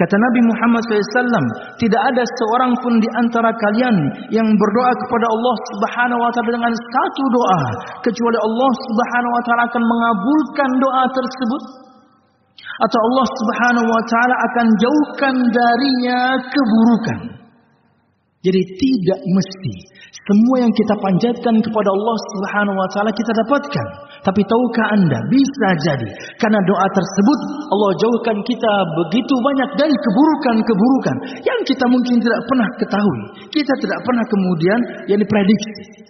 Kata Nabi Muhammad SAW, tidak ada seorang pun di antara kalian yang berdoa kepada Allah Subhanahu Wa Taala dengan satu doa, kecuali Allah Subhanahu Wa Taala akan mengabulkan doa tersebut, atau Allah Subhanahu Wa Taala akan jauhkan darinya keburukan. Jadi tidak mesti semua yang kita panjatkan kepada Allah Subhanahu wa taala kita dapatkan. Tapi tahukah Anda bisa jadi karena doa tersebut Allah jauhkan kita begitu banyak dari keburukan-keburukan yang kita mungkin tidak pernah ketahui. Kita tidak pernah kemudian yang diprediksi.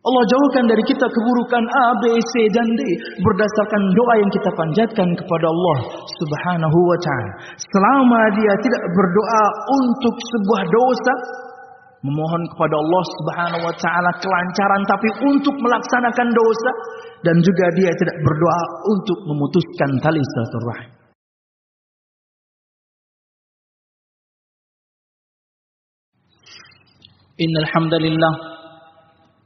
Allah jauhkan dari kita keburukan A, B, C dan D berdasarkan doa yang kita panjatkan kepada Allah Subhanahu wa taala. Selama dia tidak berdoa untuk sebuah dosa, memohon kepada Allah Subhanahu wa taala kelancaran tapi untuk melaksanakan dosa dan juga dia tidak berdoa untuk memutuskan tali silaturahim. Innal hamdalillah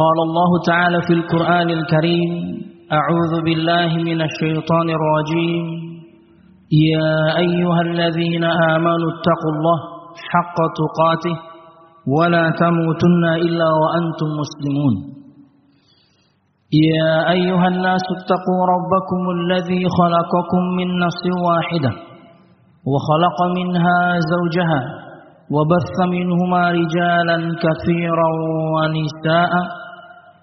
قال الله تعالى في القرآن الكريم أعوذ بالله من الشيطان الرجيم. يا أيها الذين آمنوا اتقوا الله حق تقاته ولا تموتن إلا وأنتم مسلمون. يا أيها الناس اتقوا ربكم الذي خلقكم من نفس واحدة وخلق منها زوجها وبث منهما رجالا كثيرا ونساء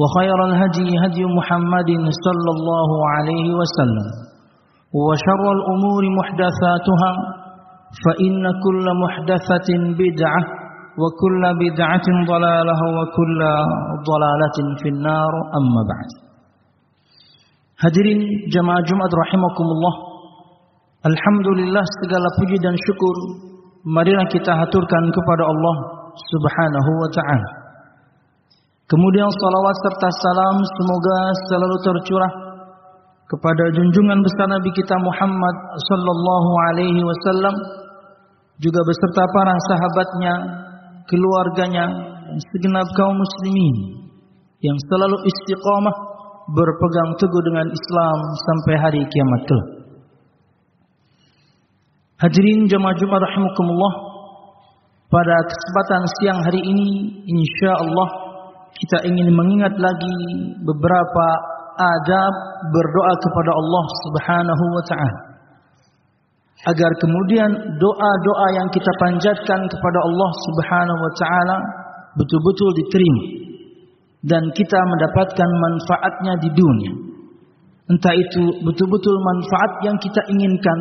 وخير الهدي هدي محمد صلى الله عليه وسلم وشر الأمور محدثاتها فإن كل محدثة بدعة وكل بدعة ضلالة وكل ضلالة في النار أما بعد Hadirin jamaah Jumat rahimakumullah Alhamdulillah segala puji dan syukur marilah kita haturkan kepada Allah Subhanahu wa taala. Kemudian salawat serta salam semoga selalu tercurah kepada junjungan besar Nabi kita Muhammad sallallahu alaihi wasallam juga beserta para sahabatnya, keluarganya, dan segenap kaum muslimin yang selalu istiqamah berpegang teguh dengan Islam sampai hari kiamat kelak. Hadirin jemaah Jumat rahimakumullah, pada kesempatan siang hari ini insyaallah kita ingin mengingat lagi beberapa adab berdoa kepada Allah Subhanahu wa taala agar kemudian doa-doa yang kita panjatkan kepada Allah Subhanahu wa taala betul-betul diterima dan kita mendapatkan manfaatnya di dunia. Entah itu betul-betul manfaat yang kita inginkan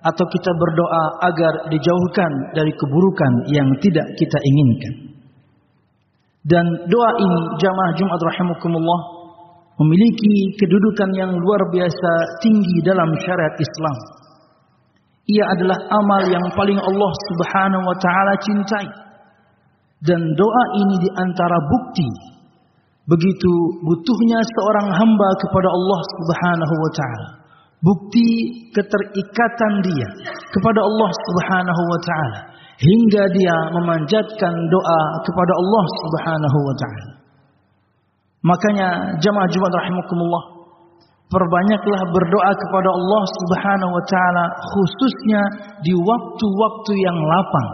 atau kita berdoa agar dijauhkan dari keburukan yang tidak kita inginkan. Dan doa ini jamaah Jumat rahimakumullah memiliki kedudukan yang luar biasa tinggi dalam syariat Islam. Ia adalah amal yang paling Allah Subhanahu wa taala cintai. Dan doa ini di antara bukti begitu butuhnya seorang hamba kepada Allah Subhanahu wa taala. Bukti keterikatan dia kepada Allah Subhanahu wa taala hingga dia memanjatkan doa kepada Allah Subhanahu wa taala. Makanya jemaah Jumat rahimakumullah Perbanyaklah berdoa kepada Allah Subhanahu wa taala khususnya di waktu-waktu yang lapang.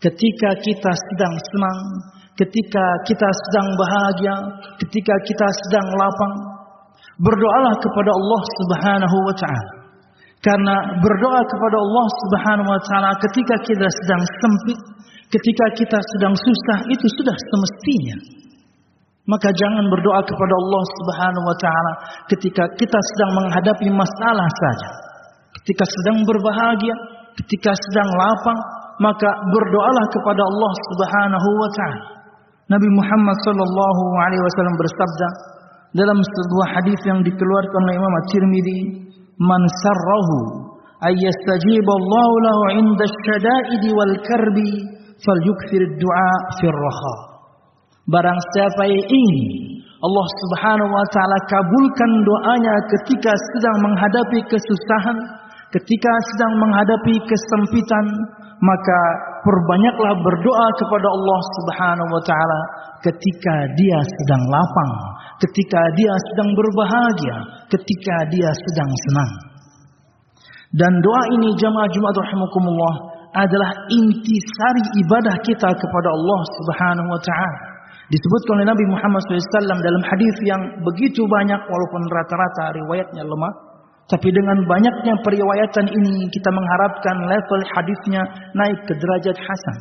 Ketika kita sedang senang, ketika kita sedang bahagia, ketika kita sedang lapang, berdoalah kepada Allah Subhanahu wa taala. Karena berdoa kepada Allah Subhanahu wa taala ketika kita sedang sempit, ketika kita sedang susah itu sudah semestinya. Maka jangan berdoa kepada Allah Subhanahu wa taala ketika kita sedang menghadapi masalah saja. Ketika sedang berbahagia, ketika sedang lapang, maka berdoalah kepada Allah Subhanahu wa taala. Nabi Muhammad sallallahu alaihi wasallam bersabda dalam sebuah hadis yang dikeluarkan oleh Imam At-Tirmizi, "Man sarrahu ay yastajib Allah lahu 'inda asy-syada'id wal karbi falyukthir ad-du'a fi ar-raha." Barang siapa yang ingin Allah Subhanahu wa taala kabulkan doanya ketika sedang menghadapi kesusahan, ketika sedang menghadapi kesempitan, maka perbanyaklah berdoa kepada Allah Subhanahu wa taala ketika dia sedang lapang, ketika dia sedang berbahagia, ketika dia sedang senang. Dan doa ini jamaah Jumat rahimakumullah adalah intisari ibadah kita kepada Allah Subhanahu wa taala. Disebutkan oleh Nabi Muhammad SAW dalam hadis yang begitu banyak walaupun rata-rata riwayatnya lemah tapi dengan banyaknya periwayatan ini kita mengharapkan level hadisnya naik ke derajat hasan.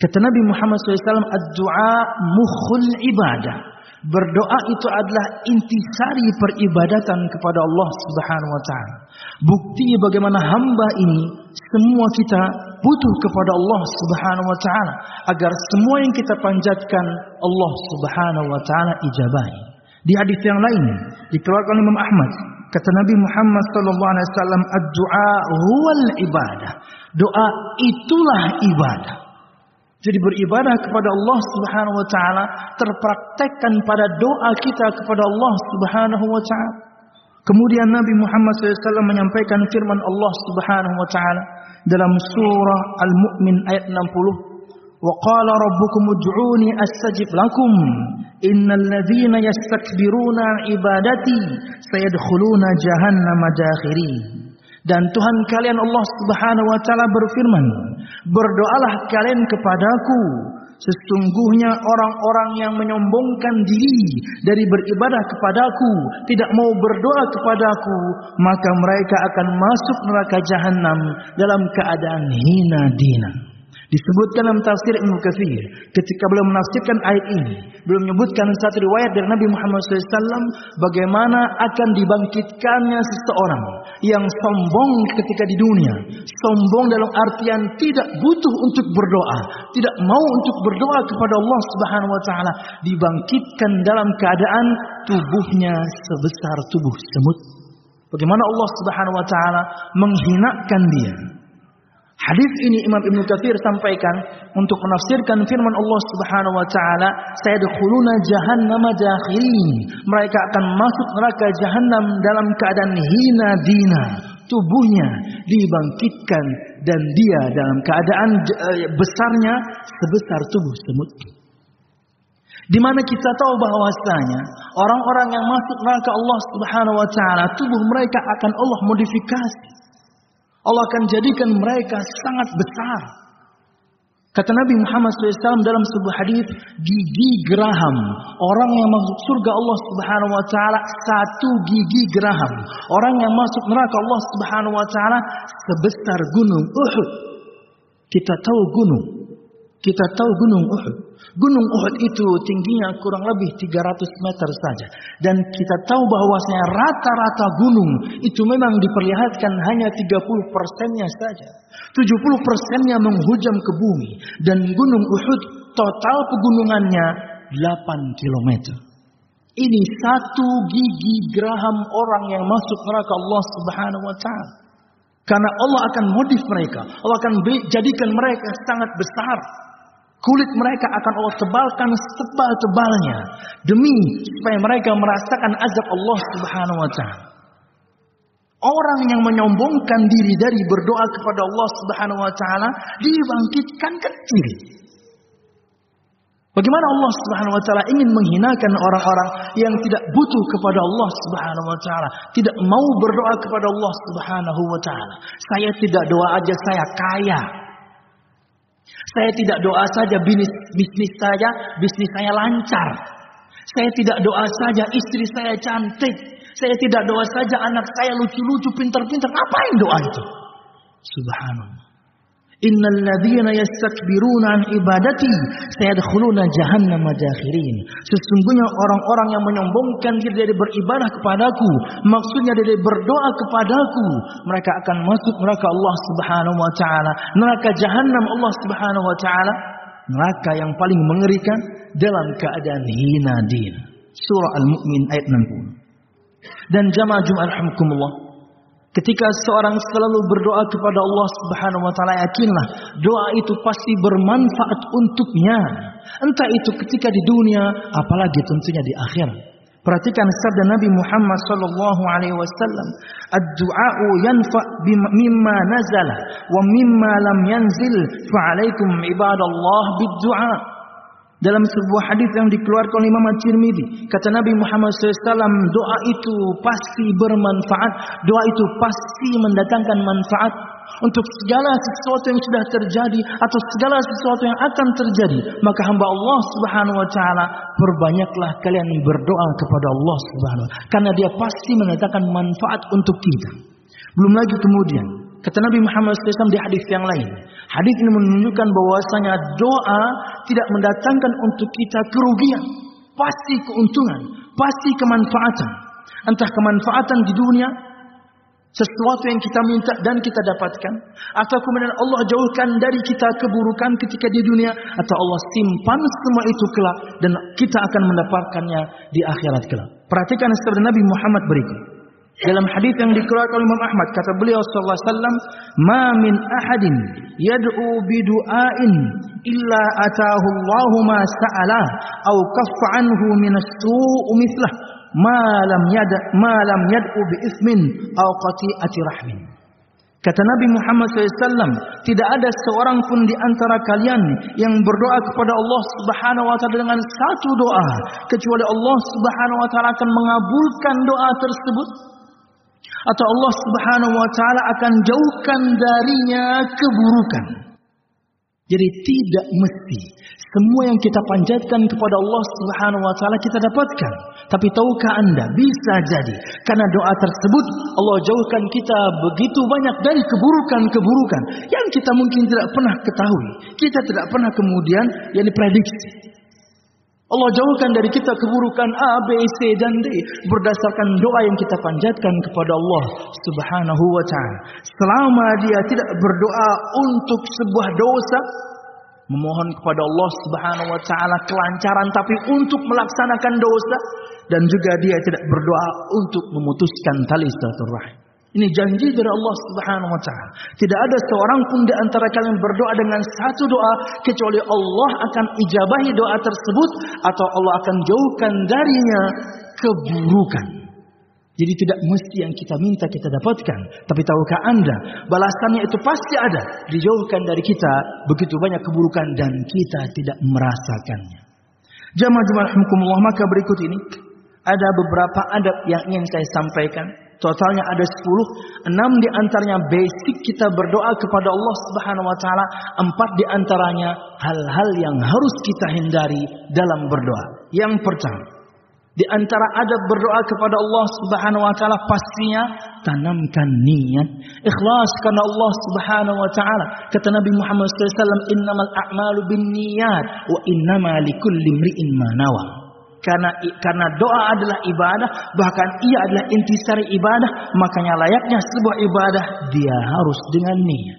Kata Nabi Muhammad SAW, Ad-du'a mukhul ibadah. Berdoa itu adalah intisari peribadatan kepada Allah Subhanahu wa taala. Bukti bagaimana hamba ini semua kita butuh kepada Allah Subhanahu wa taala agar semua yang kita panjatkan Allah Subhanahu wa taala ijabahi. Di hadis yang lain dikeluarkan Imam Ahmad Kata Nabi Muhammad sallallahu alaihi wasallam, "Ad-du'a huwal ibadah." Doa itulah ibadah. Jadi beribadah kepada Allah Subhanahu wa taala terpraktekkan pada doa kita kepada Allah Subhanahu wa taala. Kemudian Nabi Muhammad SAW menyampaikan firman Allah Subhanahu wa taala dalam surah Al-Mu'min ayat 60 وقال ربكم ادعوني استجب لكم ان الذين يستكبرون عن عبادتي سيدخلون جهنم داخرين dan Tuhan kalian Allah Subhanahu wa taala berfirman berdoalah kalian kepadaku. Sesungguhnya orang-orang yang menyombongkan diri dari beribadah kepadaku tidak mau berdoa kepadaku maka mereka akan masuk neraka jahanam dalam keadaan hina dina Disebutkan dalam tafsir Ibnu Katsir ketika beliau menafsirkan ayat ini, beliau menyebutkan satu riwayat dari Nabi Muhammad SAW bagaimana akan dibangkitkannya seseorang yang sombong ketika di dunia, sombong dalam artian tidak butuh untuk berdoa, tidak mau untuk berdoa kepada Allah Subhanahu wa taala, dibangkitkan dalam keadaan tubuhnya sebesar tubuh semut. Bagaimana Allah Subhanahu wa taala menghinakan dia, Hadis ini Imam Ibn Katsir sampaikan untuk menafsirkan firman Allah Subhanahu wa taala, "Sayadkhuluna jahannama dakhirin." Mereka akan masuk neraka jahanam dalam keadaan hina dina. Tubuhnya dibangkitkan dan dia dalam keadaan eh, besarnya sebesar tubuh semut. Di mana kita tahu bahwasanya orang-orang yang masuk neraka Allah Subhanahu wa taala tubuh mereka akan Allah modifikasi Allah akan jadikan mereka sangat besar. Kata Nabi Muhammad SAW dalam sebuah hadis, gigi geraham orang yang masuk surga Allah Subhanahu Wa Taala satu gigi geraham. Orang yang masuk neraka Allah Subhanahu Wa Taala sebesar gunung Uhud. Kita tahu gunung, kita tahu gunung Uhud. Gunung Uhud itu tingginya kurang lebih 300 meter saja. Dan kita tahu bahwasanya rata-rata gunung itu memang diperlihatkan hanya 30 persennya saja. 70 persennya menghujam ke bumi. Dan gunung Uhud total pegunungannya 8 kilometer. Ini satu gigi geraham orang yang masuk neraka Allah Subhanahu wa taala. Karena Allah akan modif mereka. Allah akan jadikan mereka sangat besar. Kulit mereka akan Allah tebalkan setebal-tebalnya demi supaya mereka merasakan azab Allah Subhanahu wa taala. Orang yang menyombongkan diri dari berdoa kepada Allah Subhanahu wa taala dibangkitkan kecil. Bagaimana Allah Subhanahu wa taala ingin menghinakan orang-orang yang tidak butuh kepada Allah Subhanahu wa taala, tidak mau berdoa kepada Allah Subhanahu wa taala. Saya tidak doa aja saya kaya. Saya tidak doa saja bisnis, bisnis saya, bisnis saya lancar. Saya tidak doa saja istri saya cantik. Saya tidak doa saja anak saya lucu-lucu, pintar-pintar. Ngapain doa itu? Subhanallah. Innal ladzina yastakbiruna an ibadati sayadkhuluna jahannam dakhirin. Sesungguhnya orang-orang yang menyombongkan diri dari beribadah kepadaku, maksudnya dari berdoa kepadaku, mereka akan masuk neraka Allah Subhanahu wa taala, neraka jahannam Allah Subhanahu wa taala, neraka yang paling mengerikan dalam keadaan hina din. Surah Al-Mu'min ayat 60. Dan jamaah Jumat rahmatullah Ketika seorang selalu berdoa kepada Allah Subhanahu wa taala, yakinlah doa itu pasti bermanfaat untuknya. Entah itu ketika di dunia, apalagi tentunya di akhirat. Perhatikan sabda Nabi Muhammad sallallahu alaihi wasallam, "Ad-du'a'u yanfa mimma nazala wa mimma lam yanzil, fa 'alaikum ibadallah bid-du'a." Dalam sebuah hadis yang dikeluarkan oleh Imam At-Tirmidzi, kata Nabi Muhammad SAW, doa itu pasti bermanfaat, doa itu pasti mendatangkan manfaat untuk segala sesuatu yang sudah terjadi atau segala sesuatu yang akan terjadi. Maka hamba Allah Subhanahu wa taala, perbanyaklah kalian berdoa kepada Allah Subhanahu karena dia pasti mendatangkan manfaat untuk kita. Belum lagi kemudian Kata Nabi Muhammad SAW di hadis yang lain. Hadis ini menunjukkan bahwasanya doa tidak mendatangkan untuk kita kerugian. Pasti keuntungan. Pasti kemanfaatan. Entah kemanfaatan di dunia. Sesuatu yang kita minta dan kita dapatkan. Atau kemudian Allah jauhkan dari kita keburukan ketika di dunia. Atau Allah simpan semua itu kelak. Dan kita akan mendapatkannya di akhirat kelak. Perhatikan sabda Nabi Muhammad berikut. Dalam hadis yang dikeluarkan oleh Imam Ahmad kata beliau sallallahu alaihi wasallam, "Ma min ahadin yad'u bi du'ain illa atahu Allahu ma sa'ala aw kaffa anhu min as-su'u mithlah ma lam yad ma lam yad'u bi ismin aw qati'ati rahmin." Kata Nabi Muhammad SAW, tidak ada seorang pun di antara kalian yang berdoa kepada Allah Subhanahu Wa Taala dengan satu doa, kecuali Allah Subhanahu Wa Taala akan mengabulkan doa tersebut atau Allah Subhanahu wa taala akan jauhkan darinya keburukan. Jadi tidak mesti semua yang kita panjatkan kepada Allah Subhanahu wa taala kita dapatkan. Tapi tahukah Anda bisa jadi karena doa tersebut Allah jauhkan kita begitu banyak dari keburukan-keburukan yang kita mungkin tidak pernah ketahui. Kita tidak pernah kemudian yang diprediksi. Allah jauhkan dari kita keburukan A, B, C, dan D berdasarkan doa yang kita panjatkan kepada Allah Subhanahu wa taala. Selama dia tidak berdoa untuk sebuah dosa, memohon kepada Allah Subhanahu wa taala kelancaran tapi untuk melaksanakan dosa dan juga dia tidak berdoa untuk memutuskan tali silaturahim. Ini janji dari Allah Subhanahu wa taala. Tidak ada seorang pun di antara kalian berdoa dengan satu doa kecuali Allah akan ijabahi doa tersebut atau Allah akan jauhkan darinya keburukan. Jadi tidak mesti yang kita minta kita dapatkan. Tapi tahukah anda balasannya itu pasti ada. Dijauhkan dari kita begitu banyak keburukan dan kita tidak merasakannya. Jamaah-jamaah maka berikut ini ada beberapa adab yang ingin saya sampaikan Totalnya ada 10. Enam di antaranya basic kita berdoa kepada Allah Subhanahu wa taala. Empat di antaranya hal-hal yang harus kita hindari dalam berdoa. Yang pertama, di antara adab berdoa kepada Allah Subhanahu wa taala pastinya tanamkan niat ikhlas karena Allah Subhanahu wa taala. Kata Nabi Muhammad SAW, "Innamal a'malu binniyat wa innama likulli imri'in ma nawa." Karena karena doa adalah ibadah bahkan ia adalah intisari ibadah makanya layaknya sebuah ibadah dia harus dengan niat.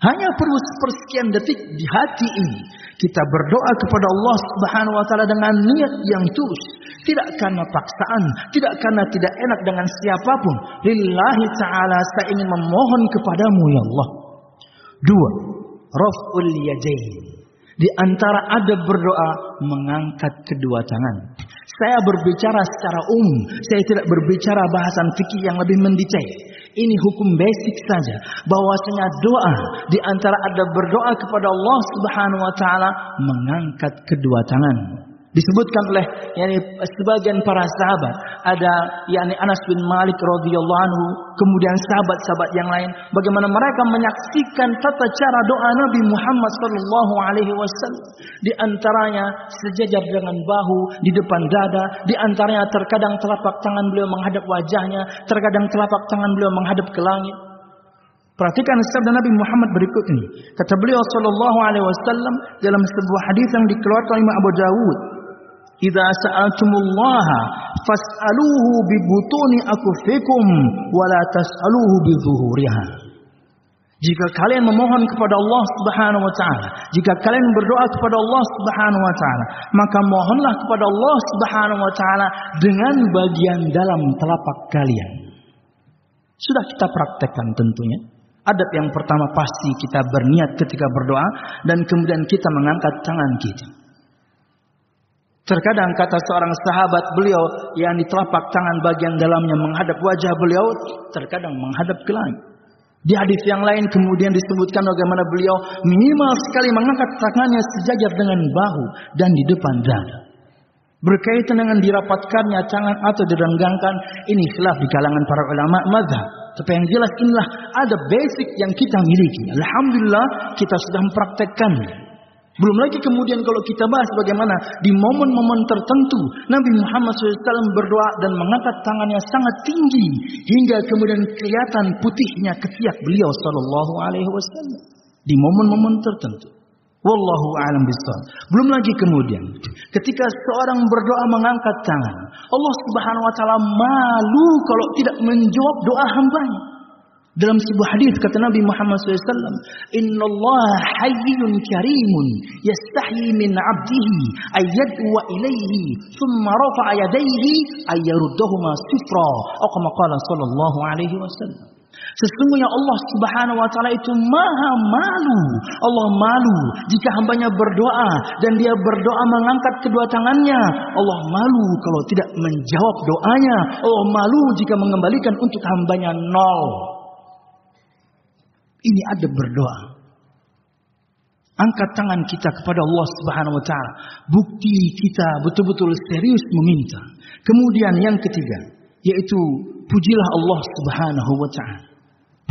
Hanya perlu sepersekian detik di hati ini kita berdoa kepada Allah Subhanahu wa taala dengan niat yang tulus. Tidak karena paksaan tidak karena tidak enak dengan siapa pun. Lillahi taala saya ingin memohon kepadamu ya Allah. Dua raf'ul yadain di antara ada berdoa mengangkat kedua tangan. Saya berbicara secara umum, saya tidak berbicara bahasan fikih yang lebih mendetail. Ini hukum basic saja bahwasanya doa di antara ada berdoa kepada Allah Subhanahu wa taala mengangkat kedua tangan. Disebutkan oleh yakni sebagian para sahabat, ada yakni Anas bin Malik radhiyallahu anhu, kemudian sahabat-sahabat yang lain bagaimana mereka menyaksikan tata cara doa Nabi Muhammad sallallahu alaihi wasallam. Di antaranya sejajar dengan bahu di depan dada, di antaranya terkadang telapak tangan beliau menghadap wajahnya, terkadang telapak tangan beliau menghadap ke langit. Perhatikan sabda Nabi Muhammad berikut ini. Kata beliau sallallahu alaihi wasallam dalam sebuah hadis yang dikeluarkan oleh Abu Dawud Idza sa'altumullaha fas'aluhu bi butuni akufikum wa la tas'aluhu bi zuhuriha. Jika kalian memohon kepada Allah Subhanahu wa taala, jika kalian berdoa kepada Allah Subhanahu wa taala, maka mohonlah kepada Allah Subhanahu wa taala dengan bagian dalam telapak kalian. Sudah kita praktekkan tentunya. Adab yang pertama pasti kita berniat ketika berdoa dan kemudian kita mengangkat tangan kita. Terkadang kata seorang sahabat beliau yang di telapak tangan bagian dalamnya menghadap wajah beliau, terkadang menghadap ke langit. Di hadis yang lain kemudian disebutkan bagaimana beliau minimal sekali mengangkat tangannya sejajar dengan bahu dan di depan dada. Berkaitan dengan dirapatkannya tangan atau direnggangkan, ini khilaf di kalangan para ulama mazhab. Tapi yang jelas inilah ada basic yang kita miliki. Alhamdulillah kita sudah mempraktekkannya. Belum lagi kemudian kalau kita bahas bagaimana di momen-momen tertentu Nabi Muhammad SAW berdoa dan mengangkat tangannya sangat tinggi hingga kemudian kelihatan putihnya ketiak beliau Sallallahu Alaihi Wasallam di momen-momen tertentu. Wallahu a'lam bishawab. Belum lagi kemudian ketika seorang berdoa mengangkat tangan, Allah Subhanahu wa taala malu kalau tidak menjawab doa hambanya. Dalam sebuah hadis kata Nabi Muhammad SAW, Inna Allah hayyun karimun yastahi min abdihi ayyadwa ilaihi thumma rafa'a yadaihi ayyaruddahuma sifra. Atau qala sallallahu alaihi wasallam. Sesungguhnya Allah Subhanahu wa taala itu maha malu. Allah malu jika hambanya berdoa dan dia berdoa mengangkat kedua tangannya. Allah malu kalau tidak menjawab doanya. Allah malu jika mengembalikan untuk hambanya nol. Ini ada berdoa. Angkat tangan kita kepada Allah Subhanahu wa taala. Bukti kita betul-betul serius meminta. Kemudian yang ketiga, yaitu pujilah Allah Subhanahu wa taala.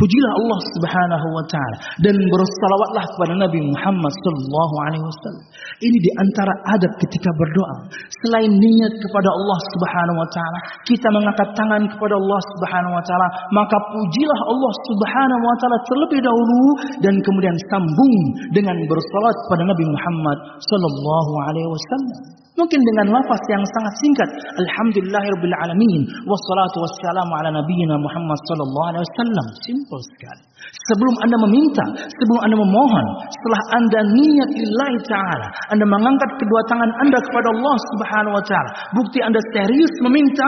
Pujilah Allah Subhanahu wa taala dan bersalawatlah kepada Nabi Muhammad sallallahu alaihi wasallam. Ini di antara adab ketika berdoa. Selain niat kepada Allah Subhanahu wa taala, kita mengangkat tangan kepada Allah Subhanahu wa taala, maka pujilah Allah Subhanahu wa taala terlebih dahulu dan kemudian sambung dengan bersalat kepada Nabi Muhammad sallallahu alaihi wasallam. Mungkin dengan lafaz yang sangat singkat. Alhamdulillahirabbil alamin wassalatu wassalamu ala nabiyyina Muhammad sallallahu alaihi wasallam. Simple sekali. Sebelum Anda meminta, sebelum Anda memohon, setelah Anda niat lillahi taala, Anda mengangkat kedua tangan Anda kepada Allah Subhanahu wa taala. Bukti Anda serius meminta,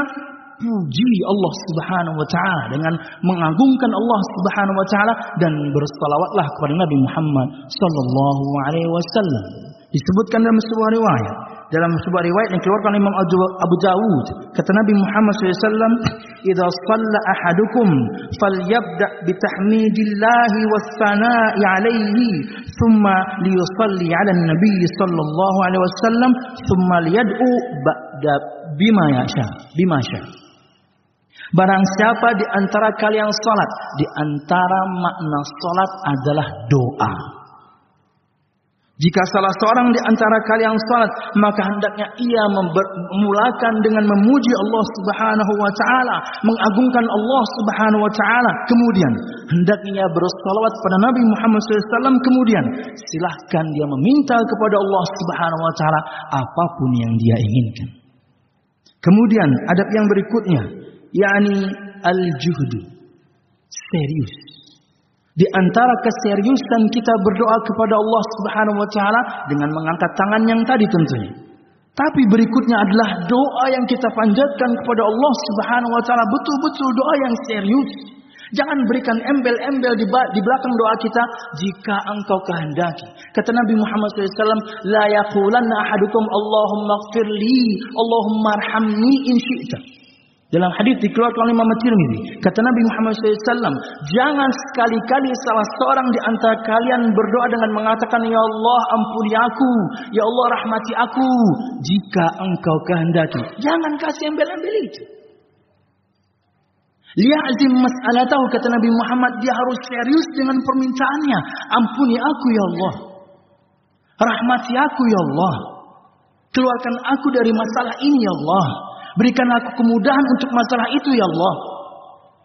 puji Allah Subhanahu wa taala dengan mengagungkan Allah Subhanahu wa taala dan bersalawatlah kepada Nabi Muhammad sallallahu alaihi wasallam. Disebutkan dalam sebuah riwayat dalam sebuah riwayat yang dikeluarkan Imam Abu Dawud kata Nabi Muhammad SAW idza shalla ahadukum falyabda bitahmidillahi wassana'i alaihi thumma liyusalli ala nabi sallallahu alaihi wasallam thumma liyad'u ba'da bima yasha bima sya Barang siapa di antara kalian salat, di antara makna salat adalah doa. Jika salah seorang di antara kalian salat, maka hendaknya ia memulakan dengan memuji Allah Subhanahu wa taala, mengagungkan Allah Subhanahu wa taala. Kemudian hendaknya bersalawat pada Nabi Muhammad SAW. Kemudian silahkan dia meminta kepada Allah Subhanahu wa taala apa pun yang dia inginkan. Kemudian adab yang berikutnya, yakni al-juhdu. Serius. Di antara keseriusan kita berdoa kepada Allah Subhanahu wa taala dengan mengangkat tangan yang tadi tentunya. Tapi berikutnya adalah doa yang kita panjatkan kepada Allah Subhanahu wa taala betul-betul doa yang serius. Jangan berikan embel-embel di, belakang doa kita jika engkau kehendaki. Kata Nabi Muhammad SAW, La yaqulanna ahadukum Allahumma gfirli, Allahumma arhamni in. Dalam hadis dikeluarkan oleh Imam Tirmidzi, kata Nabi Muhammad SAW, jangan sekali-kali salah seorang di antara kalian berdoa dengan mengatakan, Ya Allah ampuni aku, Ya Allah rahmati aku, jika engkau kehendaki. Jangan kasih embel-embel itu. Liazim tahu kata Nabi Muhammad, dia harus serius dengan permintaannya. Ampuni aku ya Allah. Rahmati aku ya Allah. Keluarkan aku dari masalah ini ya Allah. Berikan aku kemudahan untuk masalah itu ya Allah.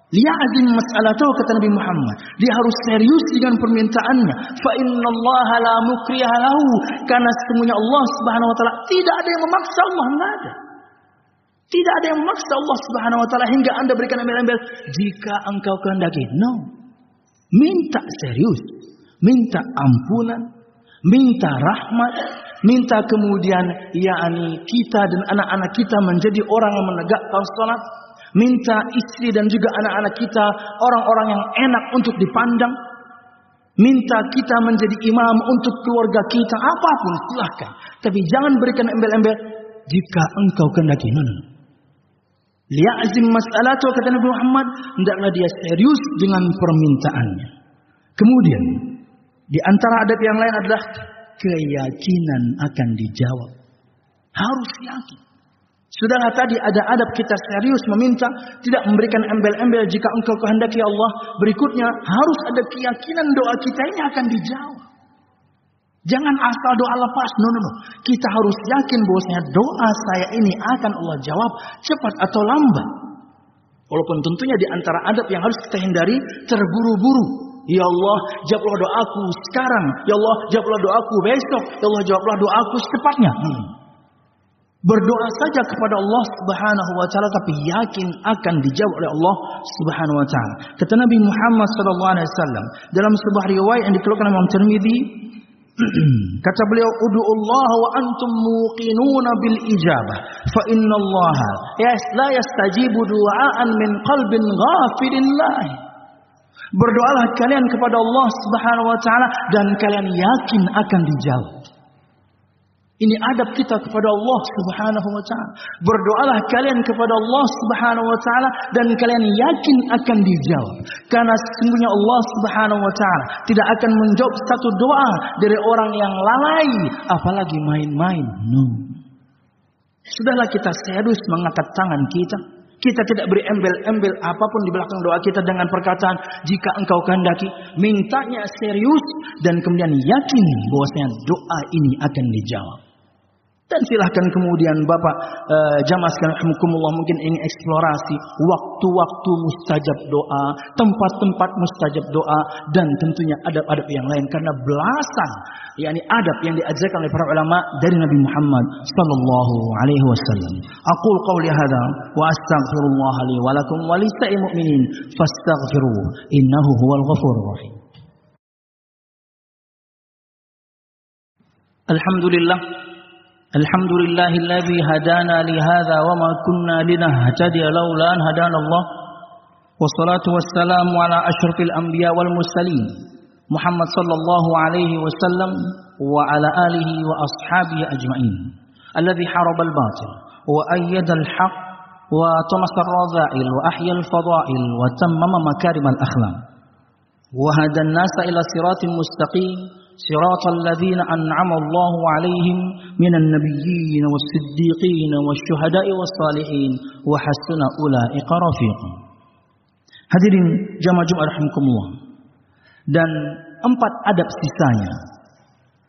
Liazim tahu kata Nabi Muhammad. Dia harus serius dengan permintaannya. Fa inna Allah la mukriha lahu. Karena semuanya Allah subhanahu wa ta'ala. Tidak ada yang memaksa Allah. Tidak ada. Tidak ada yang memaksa Allah Subhanahu wa taala hingga Anda berikan embel-embel jika engkau kehendaki. No. Minta serius, minta ampunan, minta rahmat, minta kemudian yakni kita dan anak-anak kita menjadi orang yang menegakkan salat, minta istri dan juga anak-anak kita orang-orang yang enak untuk dipandang, minta kita menjadi imam untuk keluarga kita apa pun silahkan. Tapi jangan berikan embel-embel jika engkau kehendaki. No. Liazim masalah kata Nabi Muhammad, hendaklah dia serius dengan permintaannya. Kemudian, di antara adab yang lain adalah keyakinan akan dijawab. Harus yakin. Sudahlah tadi ada adab kita serius meminta, tidak memberikan embel-embel jika engkau kehendaki Allah. Berikutnya harus ada keyakinan doa kita ini akan dijawab. Jangan asal doa lepas. No, no, no. Kita harus yakin bahwasanya doa saya ini akan Allah jawab cepat atau lambat. Walaupun tentunya di antara adab yang harus kita hindari terburu-buru. Ya Allah, jawablah doaku sekarang. Ya Allah, jawablah doaku besok. Ya Allah, jawablah doaku secepatnya. Hmm. Berdoa saja kepada Allah Subhanahu wa taala tapi yakin akan dijawab oleh Allah Subhanahu wa taala. Kata Nabi Muhammad sallallahu alaihi wasallam dalam sebuah riwayat yang dikeluarkan Imam Tirmizi Kata beliau, "Ud'ullaha wa antum muqinuna bil ijabah, fa inna Allah la yastajibu du'aan min qalbin ghafilin Berdoalah kalian kepada Allah Subhanahu wa taala dan kalian yakin akan dijawab. Ini adab kita kepada Allah Subhanahu wa taala. Berdoalah kalian kepada Allah Subhanahu wa taala dan kalian yakin akan dijawab. Karena sesungguhnya Allah Subhanahu wa taala tidak akan menjawab satu doa dari orang yang lalai apalagi main-main. No. Sudahlah kita serius mengangkat tangan kita. Kita tidak beri embel-embel apa pun di belakang doa kita dengan perkataan jika engkau kehendaki. Mintanya serius dan kemudian yakin bahwasanya doa ini akan dijawab. Dan silahkan kemudian Bapak e, jamaah sekalian rahmukumullah mungkin ingin eksplorasi waktu-waktu mustajab doa, tempat-tempat mustajab doa dan tentunya adab-adab yang lain karena belasan yakni adab yang diajarkan oleh para ulama dari Nabi Muhammad sallallahu alaihi wasallam. Aqul qawli hadza wa astaghfirullah li wa lakum wa lisa'il mu'minin fastaghfiruhu innahu huwal ghafurur rahim. Alhamdulillah الحمد لله الذي هدانا لهذا وما كنا لنهتدي لولا أن هدانا الله. والصلاة والسلام على أشرف الأنبياء والمرسلين محمد صلى الله عليه وسلم وعلى آله وأصحابه أجمعين. الذي حارب الباطل وأيد الحق وتنصر الرذائل وأحيا الفضائل وتمم مكارم الأخلاق وهدى الناس إلى صراط مستقيم صراط الذين أنعم الله عليهم من النبيين والصديقين والشهداء والصالحين وحسن أولئك رفيقا Hadirin jamaah Jumat rahimakumullah. Dan empat adab sisanya.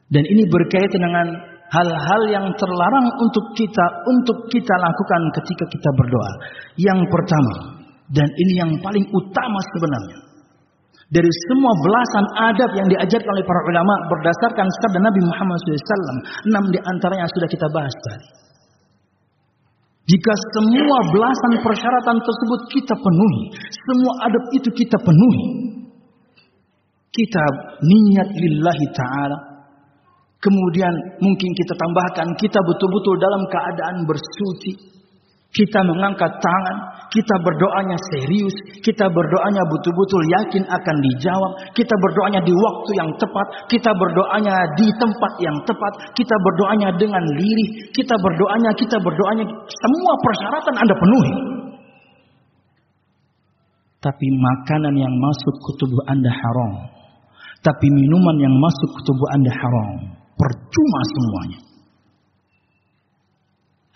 Dan ini berkaitan dengan hal-hal yang terlarang untuk kita untuk kita lakukan ketika kita berdoa. Yang pertama, dan ini yang paling utama sebenarnya dari semua belasan adab yang diajarkan oleh para ulama berdasarkan sabda Nabi Muhammad SAW. Enam di antaranya sudah kita bahas tadi. Jika semua belasan persyaratan tersebut kita penuhi, semua adab itu kita penuhi, kita niat lillahi ta'ala, kemudian mungkin kita tambahkan kita betul-betul dalam keadaan bersuci, kita mengangkat tangan, kita berdoanya serius, kita berdoanya betul-betul yakin akan dijawab, kita berdoanya di waktu yang tepat, kita berdoanya di tempat yang tepat, kita berdoanya dengan lirih, kita berdoanya, kita berdoanya, semua persyaratan Anda penuhi. Tapi makanan yang masuk ke tubuh Anda haram. Tapi minuman yang masuk ke tubuh Anda haram. Percuma semuanya.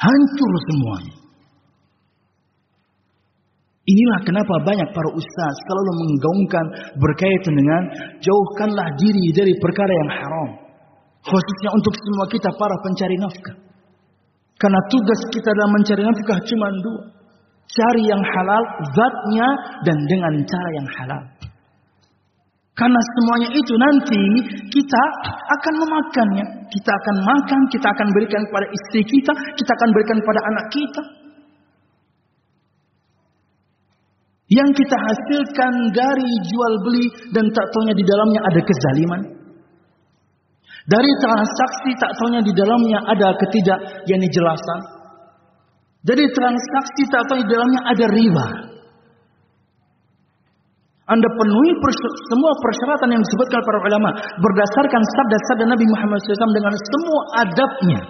Hancur semuanya. Inilah kenapa banyak para ustaz selalu menggaungkan berkaitan dengan jauhkanlah diri dari perkara yang haram. Khususnya untuk semua kita para pencari nafkah. Karena tugas kita dalam mencari nafkah cuma dua. Cari yang halal, zatnya, dan dengan cara yang halal. Karena semuanya itu nanti kita akan memakannya. Kita akan makan, kita akan berikan kepada istri kita, kita akan berikan kepada anak kita. Yang kita hasilkan dari jual beli dan tak taunya di dalamnya ada kezaliman. Dari transaksi tak taunya di dalamnya ada ketidak yakni jelasan. Dari transaksi tak taunya di dalamnya ada riba. Anda penuhi semua persyaratan yang disebutkan para ulama berdasarkan sabda-sabda Nabi Muhammad SAW dengan semua adabnya.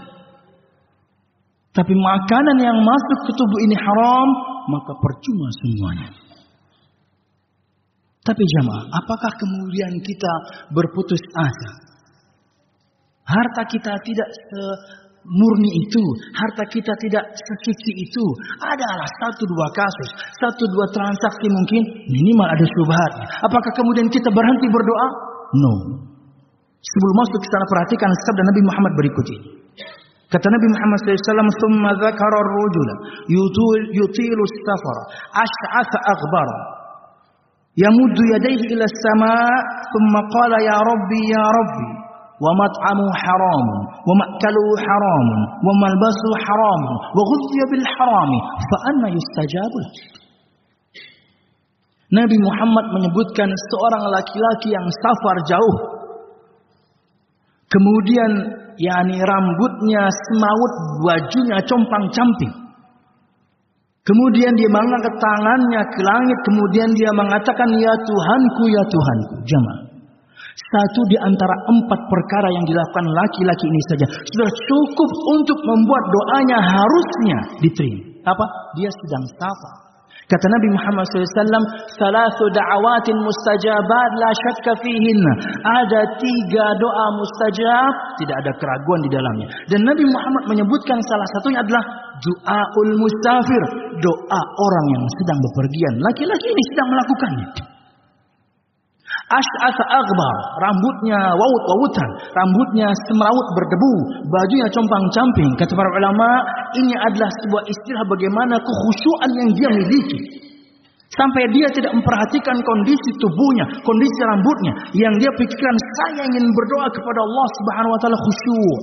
Tapi makanan yang masuk ke tubuh ini haram, maka percuma semuanya. Tapi jamaah, apakah kemudian kita berputus asa? Harta kita tidak murni itu, harta kita tidak sesuci itu. Adalah satu dua kasus, satu dua transaksi mungkin minimal ada subhat. Apakah kemudian kita berhenti berdoa? No. Sebelum masuk kita perhatikan sabda Nabi Muhammad berikut ini. Kata Nabi Muhammad SAW, "Tsumma Zakar ar-rajula yutilu stafar, ashath akbar." يمد يديه إلى السماء ثم قال يا ربي يا ربي ومطعمه حرام ومأكله حرام وملبسه حرام وغذي بالحرام فأنا يستجاب له Nabi Muhammad menyebutkan seorang laki-laki yang safar jauh. Kemudian yakni rambutnya semaut, bajunya compang-camping. Kemudian dia mengangkat tangannya ke langit. Kemudian dia mengatakan, Ya Tuhanku, Ya Tuhanku. Jemaah. Satu di antara empat perkara yang dilakukan laki-laki ini saja. Sudah cukup untuk membuat doanya harusnya diterima. Apa? Dia sedang safar. Kata Nabi Muhammad SAW, Salasu da'awatin mustajabat la syakka fihinna. Ada tiga doa mustajab, tidak ada keraguan di dalamnya. Dan Nabi Muhammad menyebutkan salah satunya adalah Du'aul mustafir. Doa orang yang sedang bepergian. Laki-laki ini sedang melakukannya. Ash'atha aghbar. Rambutnya waut-wautan. Rambutnya semrawut berdebu. Bajunya compang-camping. Kata para ulama, ini adalah sebuah istilah bagaimana kekhusyuan yang dia miliki. Sampai dia tidak memperhatikan kondisi tubuhnya, kondisi rambutnya. Yang dia pikirkan, saya ingin berdoa kepada Allah subhanahu wa ta'ala khusyuk.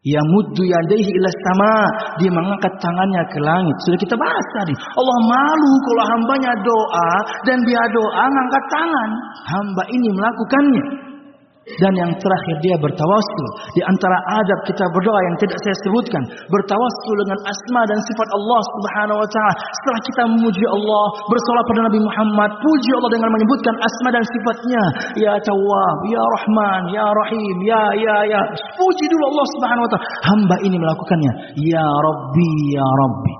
Ya muddu yadaihi ila sama. Dia mengangkat tangannya ke langit. Sudah kita bahas tadi. Allah malu kalau hambanya doa. Dan dia doa ngangkat tangan. Hamba ini melakukannya. Dan yang terakhir dia bertawassul. Di antara adab kita berdoa yang tidak saya sebutkan. Bertawassul dengan asma dan sifat Allah subhanahu wa ta'ala. Setelah kita memuji Allah. Bersolat pada Nabi Muhammad. Puji Allah dengan menyebutkan asma dan sifatnya. Ya Tawwab, Ya Rahman, Ya Rahim, Ya Ya Ya. Puji dulu Allah subhanahu wa ta'ala. Hamba ini melakukannya. Ya Rabbi, Ya Rabbi.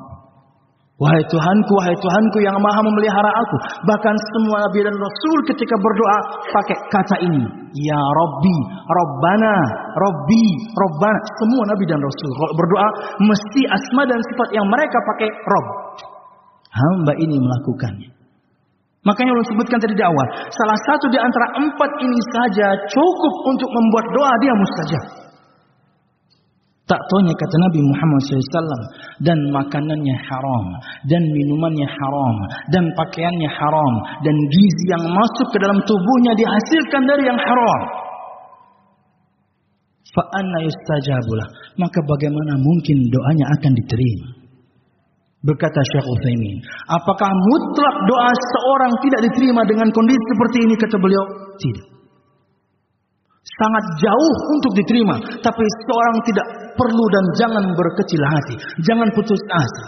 Wahai Tuhanku, wahai Tuhanku yang maha memelihara aku. Bahkan semua Nabi dan Rasul ketika berdoa pakai kata ini. Ya Rabbi, Rabbana, Rabbi, Rabbana. Semua Nabi dan Rasul berdoa mesti asma dan sifat yang mereka pakai Rabb. Hamba ini melakukannya. Makanya Allah sebutkan tadi di awal. Salah satu di antara empat ini saja cukup untuk membuat doa dia mustajab. Tak taunya kata Nabi Muhammad SAW dan makanannya haram dan minumannya haram dan pakaiannya haram dan gizi yang masuk ke dalam tubuhnya dihasilkan dari yang haram. Fa'anna yustajabulah. Maka bagaimana mungkin doanya akan diterima? Berkata Syekh Utsaimin, apakah mutlak doa seorang tidak diterima dengan kondisi seperti ini kata beliau? Tidak sangat jauh untuk diterima. Tapi seorang tidak perlu dan jangan berkecil hati. Jangan putus asa.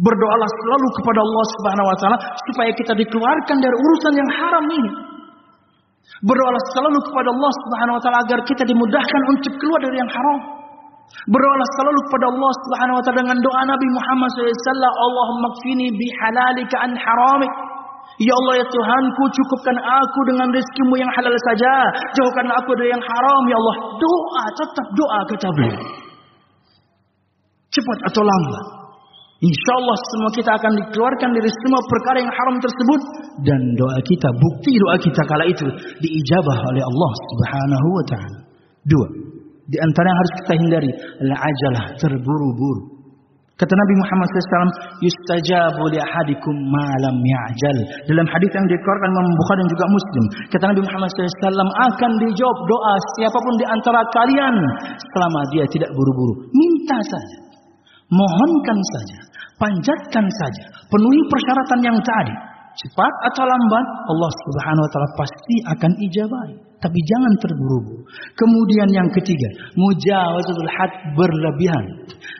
Berdoalah selalu kepada Allah Subhanahu wa taala supaya kita dikeluarkan dari urusan yang haram ini. Berdoalah selalu kepada Allah Subhanahu wa taala agar kita dimudahkan untuk keluar dari yang haram. Berdoalah selalu kepada Allah Subhanahu wa taala dengan doa Nabi Muhammad SAW, Allahumma kfini bihalalika an haramik. Ya Allah ya Tuhanku cukupkan aku dengan rezekimu yang halal saja. Jauhkanlah aku dari yang haram ya Allah. Doa tetap doa kata beliau. Cepat atau lambat. Insya Allah semua kita akan dikeluarkan dari semua perkara yang haram tersebut. Dan doa kita, bukti doa kita kala itu diijabah oleh Allah subhanahu wa ta'ala. Dua. Di antara yang harus kita hindari adalah ajalah terburu-buru. Kata Nabi Muhammad SAW, yustajabu li ahadikum malam ya'jal. Dalam hadis yang dikeluarkan Imam Bukhari dan juga Muslim, kata Nabi Muhammad SAW akan dijawab doa siapa pun di antara kalian selama dia tidak buru-buru. Minta saja, mohonkan saja, panjatkan saja, penuhi persyaratan yang tadi. Cepat atau lambat, Allah Subhanahu wa taala pasti akan ijabahi. Tapi jangan terburu-buru. Kemudian yang ketiga, mujawazatul had berlebihan.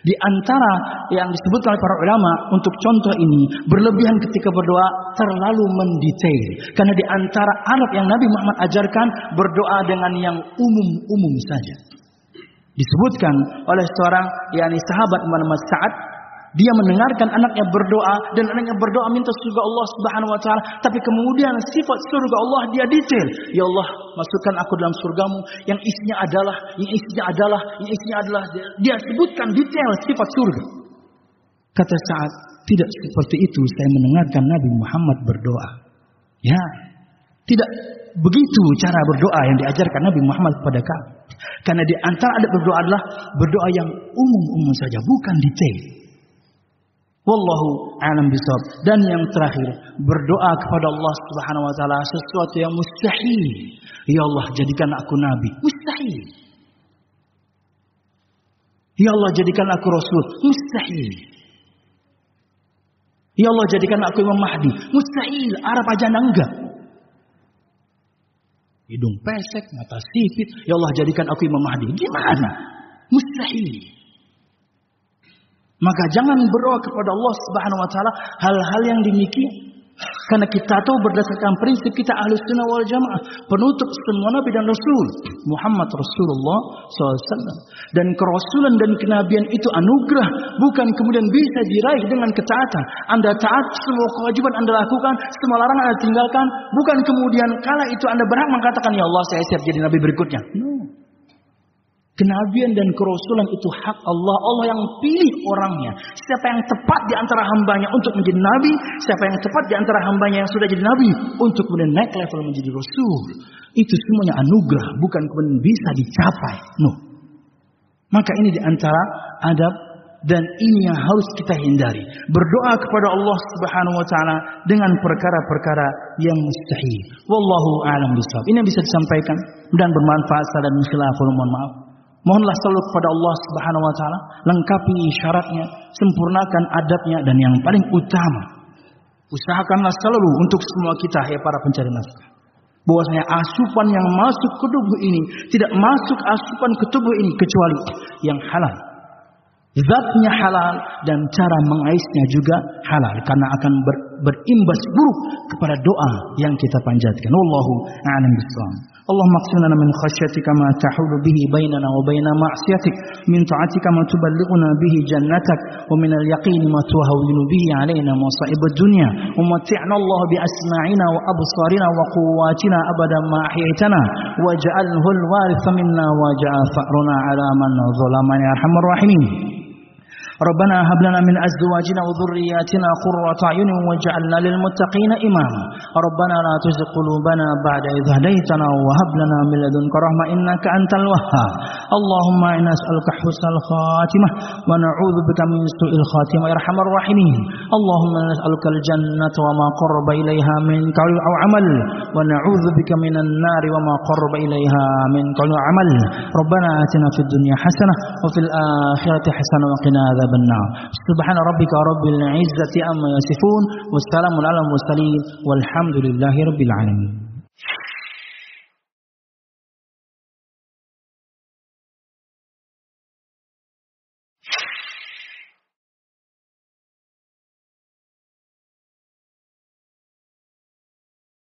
Di antara yang disebutkan oleh para ulama untuk contoh ini, berlebihan ketika berdoa terlalu mendetail. Karena di antara alat yang Nabi Muhammad ajarkan berdoa dengan yang umum-umum saja. Disebutkan oleh seorang yakni sahabat bernama Sa'ad dia mendengarkan anaknya berdoa dan anaknya berdoa minta surga Allah Subhanahu wa taala, tapi kemudian sifat surga Allah dia detail. Ya Allah, masukkan aku dalam surgamu yang isinya adalah, yang isinya adalah, yang isinya adalah. Dia sebutkan detail sifat surga. Kata saat tidak seperti itu saya mendengarkan Nabi Muhammad berdoa. Ya, tidak begitu cara berdoa yang diajarkan Nabi Muhammad kepada kami. Karena di antara ada berdoa adalah berdoa yang umum-umum saja, bukan detail. Wallahu a'lam bishawab. Dan yang terakhir, berdoa kepada Allah Subhanahu wa taala sesuatu yang mustahil. Ya Allah, jadikan aku nabi. Mustahil. Ya Allah, jadikan aku rasul. Mustahil. Ya Allah, jadikan aku Imam Mahdi. Mustahil. Arab aja enggak. Hidung pesek, mata sipit. Ya Allah, jadikan aku Imam Mahdi. Gimana? Mustahil. Maka jangan berdoa kepada Allah Subhanahu wa taala hal-hal yang demikian. Karena kita tahu berdasarkan prinsip kita ahli sunnah wal jamaah. Penutup semua nabi dan rasul. Muhammad Rasulullah SAW. Dan kerasulan dan kenabian itu anugerah. Bukan kemudian bisa diraih dengan ketaatan. Anda taat, semua kewajiban Anda lakukan. Semua larangan Anda tinggalkan. Bukan kemudian kala itu Anda berhak mengatakan, Ya Allah saya siap jadi nabi berikutnya. No. Kenabian dan kerasulan itu hak Allah. Allah yang pilih orangnya. Siapa yang tepat di antara hambanya untuk menjadi nabi. Siapa yang tepat di antara hambanya yang sudah jadi nabi. Untuk kemudian naik level menjadi rasul. Itu semuanya anugerah. Bukan kemudian bisa dicapai. No. Maka ini di antara adab dan ini yang harus kita hindari. Berdoa kepada Allah Subhanahu wa taala dengan perkara-perkara yang mustahil. Wallahu a'lam bishawab. Ini yang bisa disampaikan dan bermanfaat dan khilafun mohon maaf. Mohonlah selalu kepada Allah Subhanahu wa taala, lengkapi syaratnya, sempurnakan adabnya dan yang paling utama, usahakanlah selalu untuk semua kita ya para pencari nafkah. Bahwasanya asupan yang masuk ke tubuh ini tidak masuk asupan ke tubuh ini kecuali yang halal. Zatnya halal dan cara mengaisnya juga halal karena akan ber, berimbas buruk kepada doa yang kita panjatkan. Wallahu a'lam bishawab. اللهم اقسم لنا من خشيتك ما تحول به بيننا وبين معصيتك من طاعتك ما تبلغنا به جنتك ومن اليقين ما تهون به علينا مصائب الدنيا ومتعنا الله بأسماعنا وأبصارنا وقواتنا أبدا ما أحييتنا واجعله الوارث منا واجعل فأرنا على من ظلمنا يا أرحم الراحمين ربنا هب لنا من أزواجنا وذرياتنا قرة أعين واجعلنا للمتقين إماما. ربنا لا تزغ قلوبنا بعد إذ هديتنا وهب لنا من لدنك رحمة إنك أنت الوهاب. اللهم إنا نسألك حسن الخاتمة ونعوذ بك من سوء الخاتمة. يا أرحم الراحمين. اللهم نسألك الجنة وما قرب إليها من قول أو عمل ونعوذ بك من النار وما قرب إليها من قول أو عمل. ربنا آتنا في الدنيا حسنة وفي الآخرة حسنة وقنا عذاب عذاب النار. سبحان ربك رب العزة أما يصفون والسلام على المرسلين والحمد لله رب العالمين.